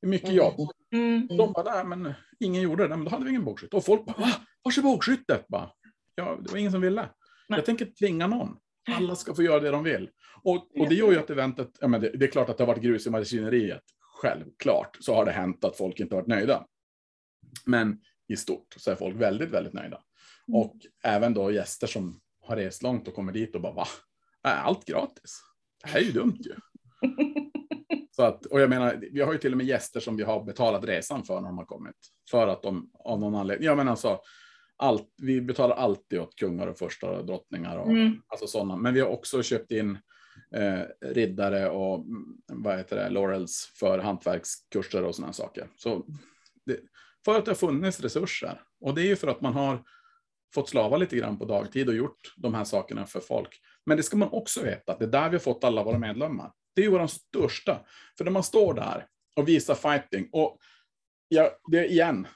det är mycket jobb. Mm. De bara, nej men ingen gjorde det. Nej, men då hade vi ingen bågskytte. Och folk bara, va? Vars är bågskyttet? Bara, ja, det var ingen som ville. Nej. Jag tänker tvinga någon. Alla ska få göra det de vill. Och, och det gör ju att eventet, ja, men det, det är klart att det har varit grus i maskineriet. Självklart så har det hänt att folk inte varit nöjda. Men i stort så är folk väldigt, väldigt nöjda. Mm. Och även då gäster som har rest långt och kommer dit och bara, va? Är allt gratis? Det här är ju dumt ju. Så att, och jag menar, vi har ju till och med gäster som vi har betalat resan för när de har kommit. För att de av någon anledning, ja men alltså, allt, vi betalar alltid åt kungar och första och drottningar och Mm. alltså sådana. Men vi har också köpt in eh, riddare och vad heter det, laurels för hantverkskurser och sådana saker. Så det, för att det har funnits resurser. Och det är ju för att man har fått slava lite grann på dagtid och gjort de här sakerna för folk. Men det ska man också veta, att det är där vi har fått alla våra medlemmar. Det är ju vår största. För när man står där och visar fighting, och ja, det är igen,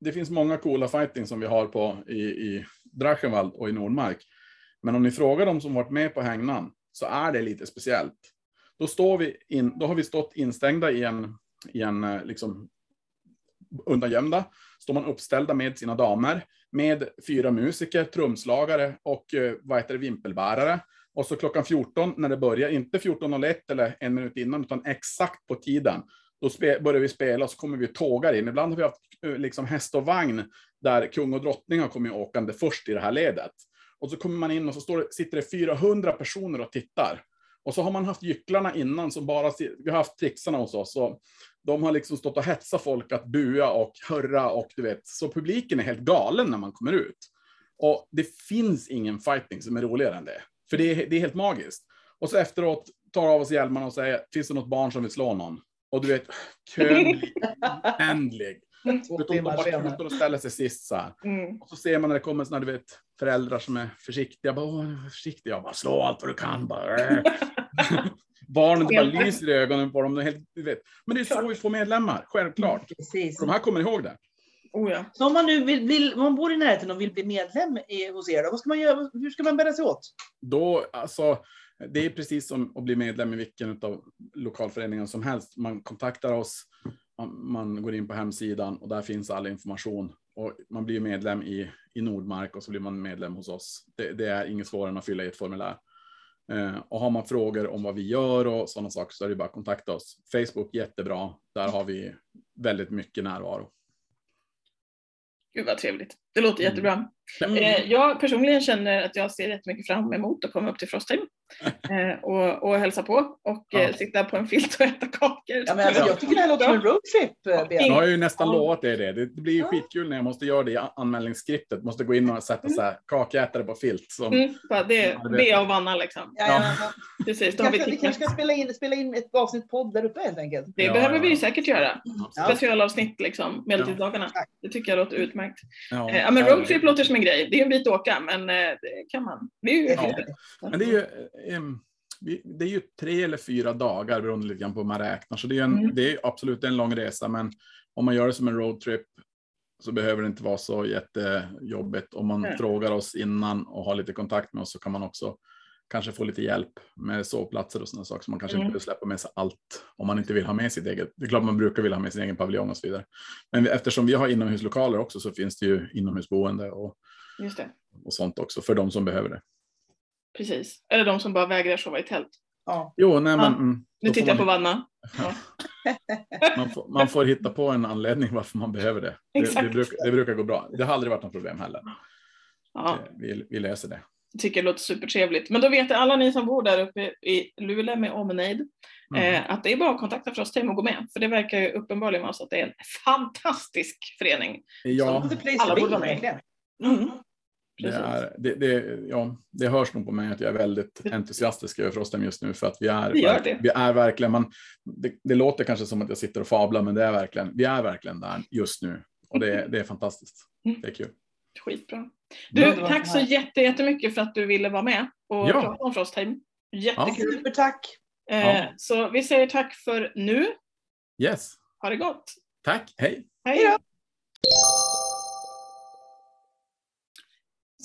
det finns många coola fighting som vi har på i, i Drachenwald och i Nordmark. Men om ni frågar de som varit med på hängnan så är det lite speciellt. Då, står vi in, då har vi stått instängda i en, i en eh, liksom, undangömda. Står man uppställda med sina damer, med fyra musiker, trumslagare och eh, vad heter det, vimpelbärare. Och så klockan 14 när det börjar, inte 14.01 eller en minut innan, utan exakt på tiden. Då börjar vi spela och så kommer vi tågar in. Ibland har vi haft eh, liksom häst och vagn där kung och drottning har kommit åkande först i det här ledet. Och så kommer man in och så står sitter det 400 personer och tittar. Och så har man haft gycklarna innan som bara, vi har haft trixarna hos oss. Och de har liksom stått och hetsat folk att bua och hurra och du vet. Så publiken är helt galen när man kommer ut. Och det finns ingen fighting som är roligare än det. För det är, det är helt magiskt. Och så efteråt tar av oss hjälmarna och säger, finns det något barn som vill slå någon? Och du vet, kön blir oändlig. Två De bara tutar och ställer sig sist så här. Mm. Och så ser man när det kommer såna, du vet, föräldrar som är försiktiga. Bara, Åh, försiktig. Jag bara, slå allt vad du kan. Bara. Barnen bara lyser i ögonen på dem. De helt. Men det är så vi får medlemmar, självklart. Precis. De här kommer ihåg det. Oh, ja. Så om man nu vill, vill, om man bor i närheten och vill bli medlem i, hos er, då, vad ska man göra? hur ska man bära sig åt? Då, alltså, det är precis som att bli medlem i vilken av lokalföreningarna som helst. Man kontaktar oss, man, man går in på hemsidan och där finns all information. Och man blir medlem i, i Nordmark och så blir man medlem hos oss. Det, det är inget svårare än att fylla i ett formulär. Eh, och har man frågor om vad vi gör och sådana saker så är det bara att kontakta oss. Facebook jättebra. Där har vi väldigt mycket närvaro. Gud vad trevligt. Det låter Mm. jättebra. Mm. Eh, jag personligen känner att jag ser jättemycket fram emot att komma upp till Frostheim eh, och, och hälsa på och eh, Ja. sitta på en filt och äta kakor. Ja, men alltså, jag tycker det här låter som en roadtrip, Jag har ju nästan Ja. lovat dig det. Det blir ju Ja. skitkul när jag måste göra det i anmälningsskriptet. Måste gå in och sätta så här kakätare på filt. Som, Mm, det, det- det och Vanna liksom. Ja, ja, ja. Precis, Vi då har vi kanske, vi kanske ska spela in, spela in ett avsnitt podd där uppe helt enkelt. Det Ja, behöver ja, vi säkert göra. Ja. Specialavsnitt liksom, medeltidsdagarna. Ja. Det tycker jag låter utmärkt. Ja, men roadtrip låter som en grej. Det är en bit att åka, men eh, det kan man. Det är ju Ja. Men det är ju, vi- det är ju tre eller fyra dagar beroende lite grann på hur man räknar. Så det är, en, Mm. det är absolut en lång resa. Men om man gör det som en roadtrip så behöver det inte vara så jättejobbigt. Om man Nej. frågar oss innan och har lite kontakt med oss så kan man också kanske få lite hjälp med sovplatser och sådana saker. Så man kanske Mm. inte behöver släppa med sig allt om man inte vill ha med sitt eget. Det är klart man brukar vilja ha med sin egen paviljong och så vidare. Men eftersom vi har inomhuslokaler också så finns det ju inomhusboende och, Just det, och sånt också för de som behöver det. precis. Eller de som bara vägrar sova i tält. Ja. Jo, nej men. Ja. mm, Nu tittar jag på Vanna. man, får, man får hitta på en anledning varför man behöver det. Det, det, brukar, det brukar gå bra. Det har aldrig varit något problem heller. Ja, Vi, vi löser det. Tycker det låter supertrevligt. Men då vet alla ni som bor där uppe i Luleå med omnejd Mm. eh, att det är bara att kontakta Frostheim och gå med. För det verkar ju uppenbarligen vara så att det är en fantastisk förening. Ja, alla borde vara med. verkligen. Mm. det, är, det, det, ja, det hörs nog på mig att jag är väldigt entusiastisk över Frostem just nu för att vi är, Det gör det. vi är verkligen, man, det, det låter kanske som att jag sitter och fablar, men det är verkligen, vi är verkligen där just nu och det, det är fantastiskt. Mm. Det är kul. Skitbra. Ja, Du, tack så jätte, jättemycket för att du ville vara med och Ja. prata om Frostheim. Jättekul. Supertack. Eh, Ja. Så vi säger tack för nu. Yes, Ha det gott. tack, hej. Hej då!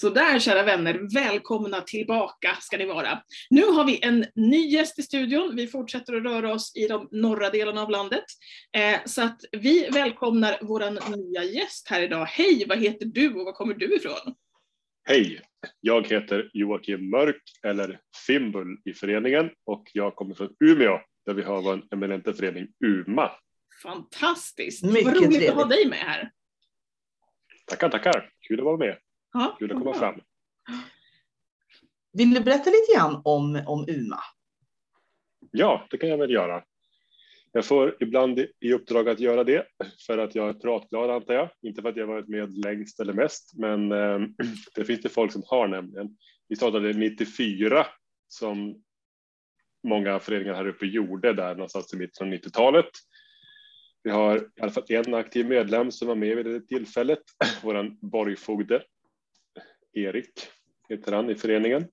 Så där kära vänner, välkomna tillbaka ska ni vara. Nu har vi en ny gäst i studion. Vi fortsätter att röra oss i de norra delarna av landet. Eh, så att vi välkomnar vår nya gäst här idag. Hej, vad heter du och var kommer du ifrån? Hej, jag heter Joakim Mörk eller Fimbul i föreningen och jag kommer från Umeå där vi har vår eminenta förening UMA. Fantastiskt! Mycket vad roligt att ha trevligt. dig med här. Tackar, tackar. Kul att vara med. Ja, Kul att komma fram. Vill du berätta lite grann om, om UMA? Ja, det kan jag väl göra. Jag får ibland i uppdrag att göra det för att jag är pratglad antar jag. Inte för att jag varit med längst eller mest, men det finns det folk som har nämligen. Vi startade 94 som många föreningar här uppe gjorde där någonstans i mitten av 90-talet. Vi har i alla fall en aktiv medlem som var med vid det tillfället, våran borgfogde Erik heter han i föreningen.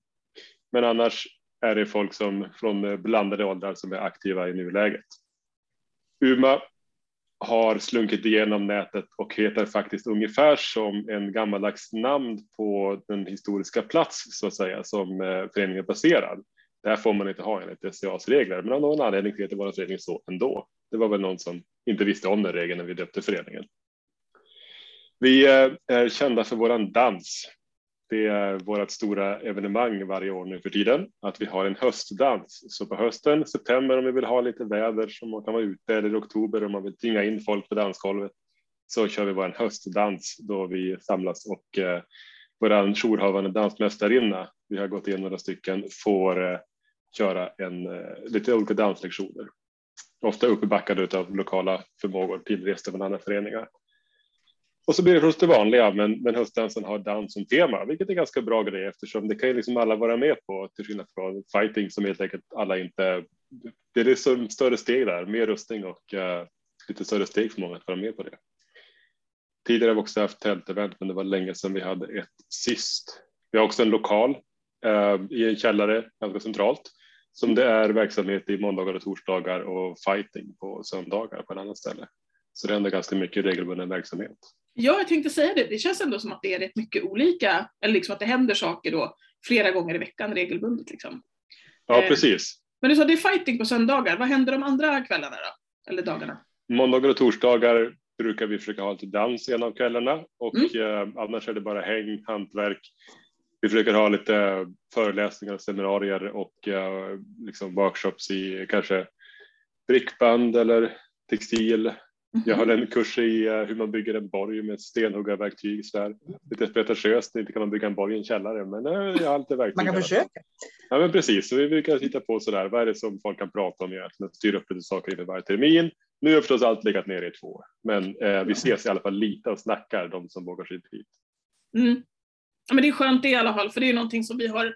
Men annars är det folk som från blandade åldrar som är aktiva i nuläget. Uma har slunkit igenom nätet och heter faktiskt ungefär som en gammaldags namn på den historiska plats så att säga som eh, föreningen är baserad. Där får man inte ha enligt SCAs regler, men av någon anledning heter vår förening så ändå. Det var väl någon som inte visste om den regeln när vi döpte föreningen. Vi eh, är kända för våran dans. Det är vårt stora evenemang varje år nu för tiden, att vi har en höstdans. Så på hösten, september om vi vill ha lite väder som man kan vara ute eller i oktober om man vill tvinga in folk på dansgolvet så kör vi vår höstdans då vi samlas och eh, vår jourhavande dansmästarinna, vi har gått igenom några stycken, får eh, köra en, eh, lite olika danslektioner. Ofta uppbackade av lokala förmågor tillresta från andra föreningar. Och så blir det förstås det vanliga, men, men höstdansen har dans som tema, vilket är ganska bra grej eftersom det kan ju liksom alla vara med på, till skillnad från fighting som helt enkelt alla inte... Det är liksom större steg där, mer rustning och uh, lite större steg för många att vara med på det. Tidigare har vi också haft tältevent, men det var länge sedan vi hade ett sist. Vi har också en lokal uh, i en källare, ganska centralt, som det är verksamhet i måndagar och torsdagar och fighting på söndagar på ett annat ställe. Så det händer ganska mycket regelbunden verksamhet. Ja, jag tänkte säga det. Det känns ändå som att det är rätt mycket olika, eller liksom att det händer saker då flera gånger i veckan regelbundet. Liksom. Ja, Eh. precis. Men du sa det är fighting på söndagar. Vad händer de andra kvällarna då? Eller dagarna? Måndagar och torsdagar brukar vi försöka ha lite dans en av kvällarna och Mm. eh, annars är det bara häng, hantverk. Vi försöker ha lite föreläsningar, seminarier och eh, liksom workshops i kanske brickband eller textil, Jag har en kurs i eh, hur man bygger en borg med stenhuggarverktyg. Så där. Lite pretentiöst, inte kan man bygga en borg i en källare, men eh, jag har alltid verktyg. Man kan försöka. Ja, men precis. Så vi brukar titta på sådär. Vad är det som folk kan prata om egentligen? Styra upp lite saker inför varje termin. Nu har förstås allt legat ner i två år, men eh, vi ses i alla fall lite och snackar, de som vågar sig dit. Mm. Men det är skönt det i alla fall, för det är någonting som vi har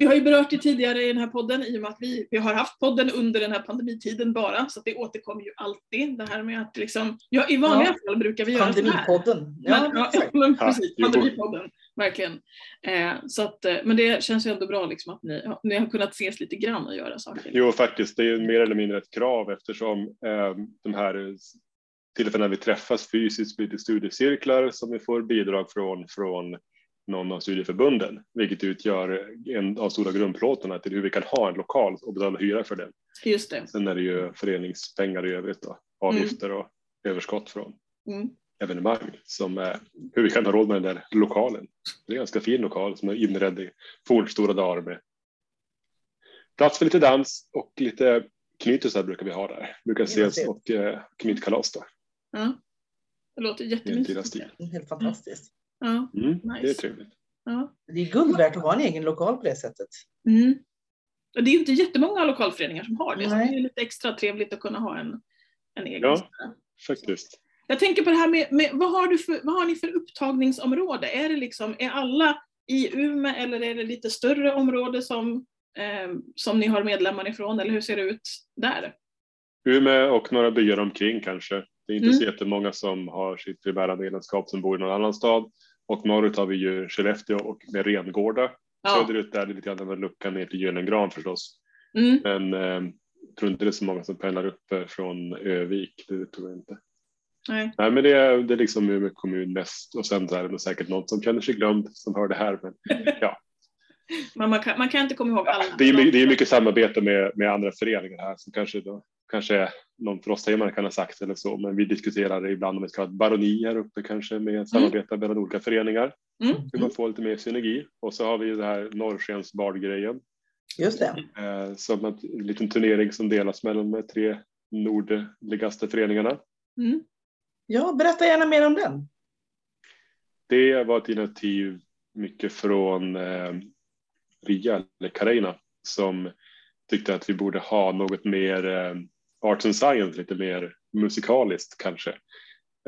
vi har ju berört det tidigare i den här podden i och med att vi, vi har haft podden under den här pandemitiden bara, så att det återkommer ju alltid. Det här med att liksom, ja i vanliga Ja. fall brukar vi göra. Pandemipodden. Ja, Men, ja, men precis, pandemipodden, verkligen. Eh, så att, eh, men det känns ju ändå bra liksom att ni, ni har kunnat ses lite grann och göra saker. Jo, faktiskt, det är mer eller mindre ett krav eftersom eh, de här tillfällena vi träffas fysiskt blir det studiecirklar som vi får bidrag från, från någon av studieförbunden, vilket utgör en av stora grundplåtarna till hur vi kan ha en lokal och betala hyra för den. Just det. Sen är det ju föreningspengar i övrigt, då, avgifter och överskott från Mm. evenemang som är hur vi kan ha råd med den där lokalen. Det är en ganska fin lokal som är inredd i fornstora dagar med plats för lite dans och lite knytisar brukar vi ha där. Brukar ses och eh, knytkalas då. Ja. Det låter jättemysigt. Helt fantastiskt. Ja. Mm, Det är Nice. trevligt. Ja. Det är guld värt att ha en egen lokal på det sättet. Mm. Och det är ju inte jättemånga lokalföreningar som har det, så det är lite extra trevligt att kunna ha en, en egen. Ja. Faktiskt. Jag tänker på det här med, med vad, har du för, vad har ni för upptagningsområde? Är det liksom, är alla i Umeå eller är det lite större område som, eh, som ni har medlemmar ifrån eller hur ser det ut där? Umeå och några byar omkring kanske. Det är inte Mm. så jättemånga som har sitt primära medlemskap som bor i någon annan stad. Och norrut har vi ju Skellefteå och med Rengårda. Ja. Söderut är det lite grann en lucka ner till Gylengran förstås. Mm. Men eh, tror inte det är så många som pendlar upp från Övik. Det tror jag inte. Nej. Nej, men det är, det är liksom Umeå kommun mest och sen så är det nog säkert någon som känner sig glömd som hör det här. Men Men man kan, man kan inte komma ihåg alla. det är, det är mycket samarbete med, med andra föreningar här som kanske då kanske någon frosthejmare kan ha sagt eller så. Men vi diskuterar ibland om ett kallat baroni här uppe kanske med samarbete mellan olika föreningar. Mm. Hur man får lite mer synergi. Och så har vi det här Norrskens grejen Just det. eh, som en liten turnering som delas mellan de tre nordligaste föreningarna. Mm. Ja, berätta gärna mer om den. Det var ett initiativ mycket från eh, Ria, eller Karina, som tyckte att vi borde ha något mer eh, arts and science, lite mer musikaliskt kanske.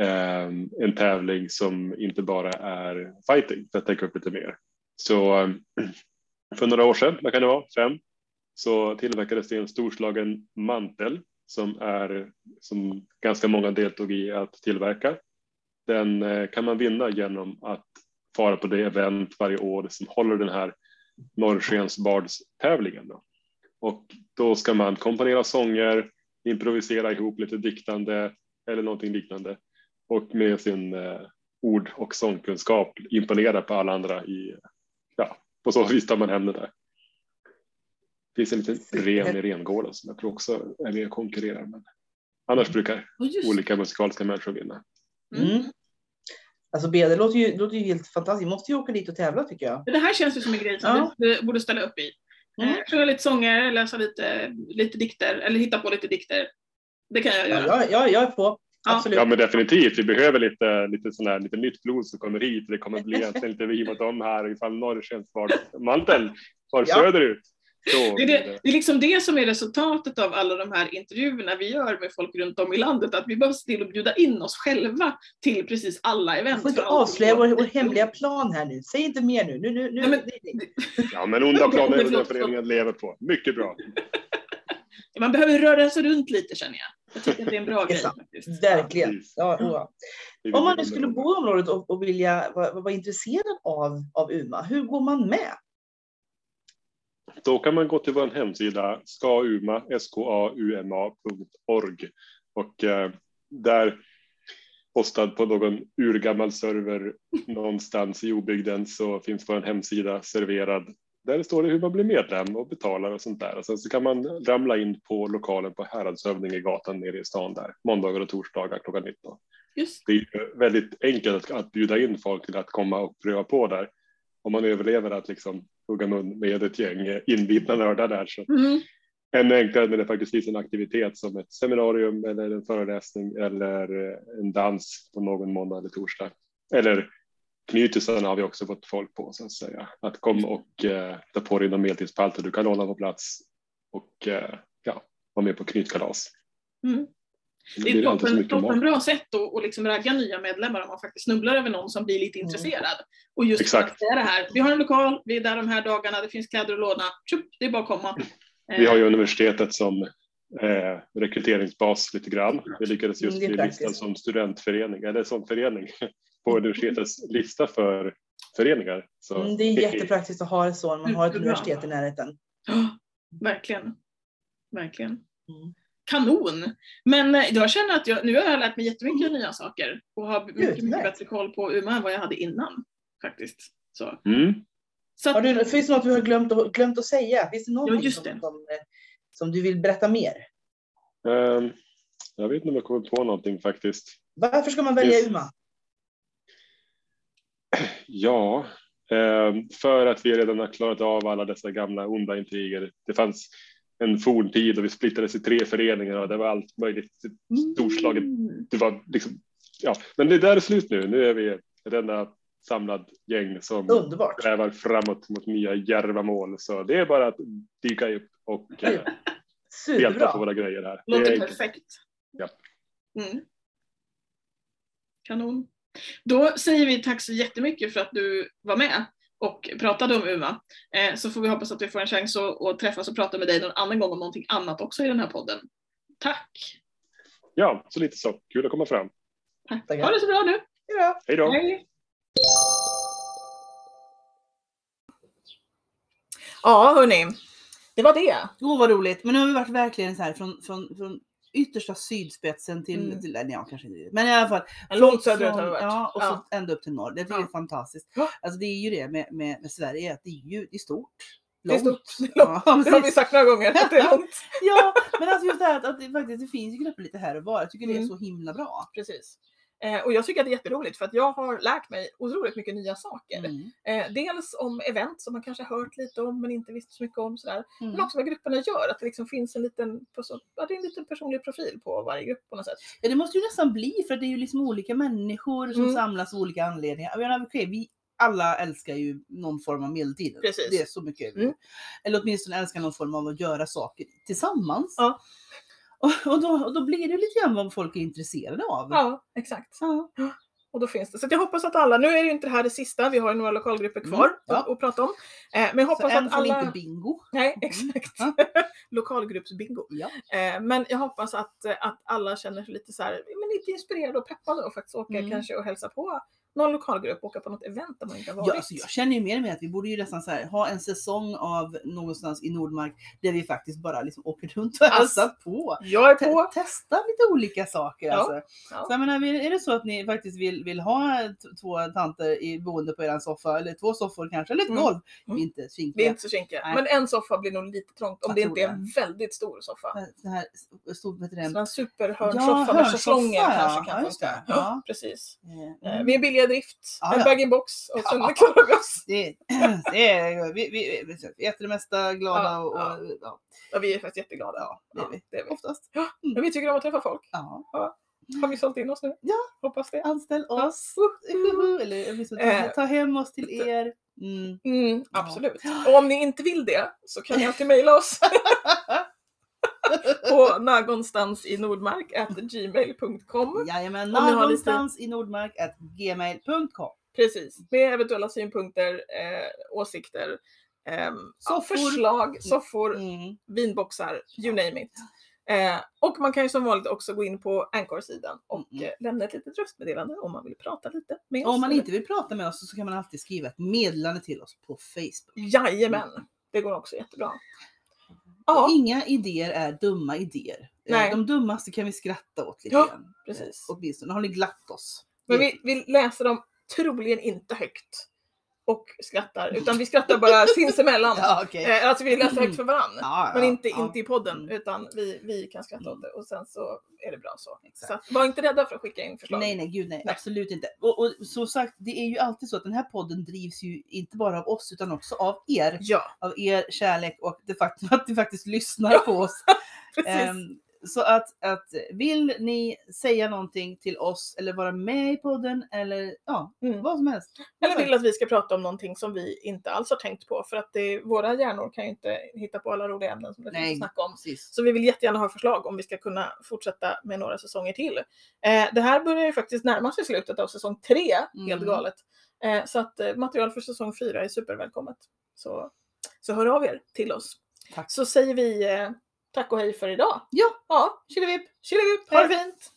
Eh, en tävling som inte bara är fighting, för att tänka upp lite mer. Så för några år sedan, vad kan det vara, fem, så tillverkades det en storslagen mantel som, är, som ganska många deltog i att tillverka. Den eh, kan man vinna genom att fara på det event varje år som håller den här Norrskensbardstävlingen. Då. Och då ska man komponera sånger, improvisera ihop lite diktande eller någonting liknande och med sin eh, ord och sångkunskap imponera på alla andra i, ja, på så vis tar man hem det där. Det finns en liten ren i Rengården som jag tror också är med och konkurrerar. Men annars brukar Och just, olika musikaliska människor vinna. Mm. Mm. Alltså B, det låter ju, låter ju helt fantastiskt. Måste ju åka dit och tävla tycker jag. det här känns ju som en grej som Ja. vi borde ställa upp i. Mm. Eh, Sjunga lite sånger, läsa lite, lite dikter eller hitta på lite dikter. Det kan jag Ja, göra. jag, jag, jag är på. Ja. Absolut. Ja men definitivt, vi behöver lite, lite, sån här, lite nytt blod som kommer hit. Det kommer bli egentligen lite vi mot dem här ifall Norrskens mantel far Ja. söderut. Det är, det, det är liksom det som är resultatet av alla de här intervjuerna vi gör med folk runt om i landet, att vi behöver se till att bjuda in oss själva till precis alla Du event. får inte avslöja vår, vår hemliga plan här nu. Säg inte mer nu. nu, nu, nu. Nej, men-. Ja men onda planer är det föreningen lever på. Mycket bra. Man behöver röra sig runt lite känner jag. Jag tycker att det är en bra grej faktiskt. Verkligen. Ja, ja. Är Om man nu skulle bo i området och, och vilja vara, vara intresserad av, av UMA, hur går man med? Då kan man gå till vår hemsida skauma, skauma.org och eh, där postad på någon urgammal server någonstans i obygden så finns vår hemsida serverad. Där står det hur man blir medlem och betalar och sånt där. Och sen så kan man ramla in på lokalen på Häradshövdingegatan nere i stan där, måndagar och torsdagar klockan 19. Just. Det är väldigt enkelt att, att bjuda in folk till att komma och pröva på där. Om man överlever att liksom hugga mun med ett gäng inbitna nördar där så Mm. ännu enklare när det faktiskt finns en aktivitet som ett seminarium eller en föreläsning eller eh, en dans på någon måndag eller torsdag. Eller knytisarna har vi också fått folk på så att säga. Att kom och eh, ta på dig någon medeltidspalter du kan låna på plats och eh, ja, vara med på knytkalas. Mm. Det är ett toppen, mycket mat. toppen bra sätt att, att liksom ragga nya medlemmar om man faktiskt snubblar över någon som blir lite Mm. intresserad. Och just Exakt. att det är det här, vi har en lokal, vi är där de här dagarna, det finns kläder att låna, Tjup, det är bara att komma. Vi har ju universitetet som eh, rekryteringsbas lite grann. Vi lyckades just Mm, bli listad praktiskt. som studentförening eller som förening på universitetets lista för föreningar. Så Mm, det är jättepraktiskt att ha det så när man har ett universitet i närheten. ja, verkligen. Verkligen. Mm. Kanon! Men eh, jag känner att jag, nu har jag lärt mig jättemycket nya saker och har mycket, mycket bättre koll på Umeå än vad jag hade innan. Faktiskt. Så. Mm. Så att, Har du, finns det något du har glömt, att- glömt att säga? Finns det någonting Ja, just som, det. som, eh, som du vill berätta mer? Ehm, jag vet inte om jag kommer på någonting faktiskt. Varför ska man välja. Umeå? Ja, ehm, för att vi redan har klarat av alla dessa gamla onda intriger. Det fanns en forntid och vi splittrades i tre föreningar och det var allt möjligt storslaget. Mm. Det var liksom, ja, men det där är slut nu. Nu är vi enda samlad gäng som Underbart. strävar framåt mot nya djärva mål. Så det är bara att dyka upp och eh, delta på våra grejer här. Det Låter är- perfekt. Ja. Mm. Kanon. Då säger vi tack så jättemycket för att du var med och pratade om UMA. Eh, så får vi hoppas att vi får en chans att, att träffas och prata med dig någon annan gång om någonting annat också i den här podden. Tack! Ja, så lite så. Kul att komma fram. Tack. Ha det så bra nu! Ja. Hej då! Hej! Ja hörni, det var det. Åh vad roligt. Men nu har vi varit verkligen så här från, från, från yttersta sydspetsen till, Mm. till nej, kanske inte Men i alla fall. Långt söderut har vi varit. Ja, och Ja. så ända upp till norr. Det tycker jag är fantastiskt. Alltså det är ju det med, med, med Sverige, att det är ju det är stort. Det är Långt. stort. Det är långt. Ja, Det har vi sagt några gånger, att det är långt. ja, men alltså just det här att, att det, faktiskt, det finns ju grupper lite här och var. Jag tycker det är Mm. så himla bra. Precis. Eh, och jag tycker att det är jätteroligt för att jag har lärt mig otroligt mycket nya saker. Mm. Eh, dels om event som man kanske hört lite om men inte visste så mycket om. Sådär. Mm. Men också vad grupperna gör, att det liksom finns en liten, ja, det är en liten personlig profil på varje grupp på något sätt. Ja, det måste ju nästan bli för det är ju liksom olika människor som Mm. samlas av olika anledningar. Jag menar, okej, vi alla älskar ju någon form av medeltid. Precis. Det är så mycket. Mm. Eller åtminstone älskar någon form av att göra saker tillsammans. Ja. Och, och, då, och då blir det lite grann vad folk är intresserade av. Ja, exakt. Ja. Och då finns det. Så jag hoppas att alla, nu är det ju inte det här det sista, vi har ju några lokalgrupper kvar Mm, ja. att, att prata om. Eh, men jag Så hoppas än att alla... inte bingo. Nej, Mm. exakt. Ja. Lokalgruppsbingo. Ja. Eh, men jag hoppas att, att alla känner sig lite så här, men lite inspirerade och peppade och faktiskt åka Mm. kanske och hälsa på någon lokalgrupp, åka på något event där man inte har varit. Ja, alltså jag känner ju mer och mer att vi borde ju nästan så här, ha en säsong av någonstans i Nordmark där vi faktiskt bara liksom åker runt och Alltså, hälsar på. Jag är på! testa lite olika saker. Ja, Alltså. ja. Så jag menar, är det så att ni faktiskt vill, vill ha t- två tanter i boende på er soffa, eller två soffor kanske, eller ett Mm. golv. Mm. Vi är inte Det är svinkiga. inte så kinkiga. Men en soffa blir nog lite trångt om Jag det inte är en väldigt stor soffa. Det här vad heter Så det? en superhörnsoffa Ja, med hörnsoffa, schäslongen ja. kanske kan funka. Ja. Precis. Eh, Eh, Vi är billiga i drift, Ja, en ja. bag-in-box och sen Ja. klarar vi oss. Det, det är, vi, vi, vi, äter det mesta glada Ja, och, ja. och ja, Ja, vi är faktiskt jätteglada. ja, det är vi. det är vi. Oftast. Men vi tycker om att träffa folk. Ja. Har vi sålt in oss nu? Ja. Hoppas det. Anställ Ja. oss. Uhuhu. Eller Eh. ta hem oss till er. Mm. Mm, Ja. absolut. Och om ni inte vill det så kan ni alltid mejla oss på någonstans i Nordmark at gmail.com. Jajamän, någonstans i Nordmark at gmail.com. Precis, med eventuella synpunkter, eh, åsikter, ja, Soffor. förslag, soffor, Mm. vinboxar, you name it. Eh, och man kan ju som vanligt också gå in på Anchor-sidan och Mm. eh, lämna ett litet röstmeddelande om man vill prata lite med oss. Om man inte vill prata med oss så kan man alltid skriva ett meddelande till oss på Facebook. Jajamän, Mm. det går också jättebra. Ja, Inga idéer är dumma idéer. Eh, Nej. De dummaste kan vi skratta åt lite Ja, grann. precis. Eh, Åtminstone har ni glatt oss. Men vi, vi läser dem troligen inte högt. Och skrattar, utan vi skrattar bara sinsemellan. Ja, okej. Eh, alltså vi läser högt för varandra. Ja, Men ja, inte, ja. inte i podden, Mm. utan vi, vi kan skratta Mm. åt det och sen så är det bra så. Exakt. Så var inte rädda för att skicka in förslag. Nej, nej, gud nej, Nej. absolut inte. Och, och som sagt, det är ju alltid så att den här podden drivs ju inte bara av oss utan också av er. Ja, Av er kärlek och det faktum att ni faktiskt lyssnar på oss. precis. Så att, att vill ni säga någonting till oss eller vara med i podden eller ja, Mm. vad som helst. Eller vill att vi ska prata om någonting som vi inte alls har tänkt på för att det, våra hjärnor kan ju inte hitta på alla roliga ämnen som det finns att snacka om. Precis. Så vi vill jättegärna ha förslag om vi ska kunna fortsätta med några säsonger till. Eh, det här börjar ju faktiskt närma sig slutet av säsong tre, helt Mm. galet. Eh, så att eh, material för säsong fyra är supervälkommet. Så, så hör av er till oss. Tack. Så säger vi eh, tack och hej för idag. Ja, ja. Tjillevipp, tjillevipp, ha det fint!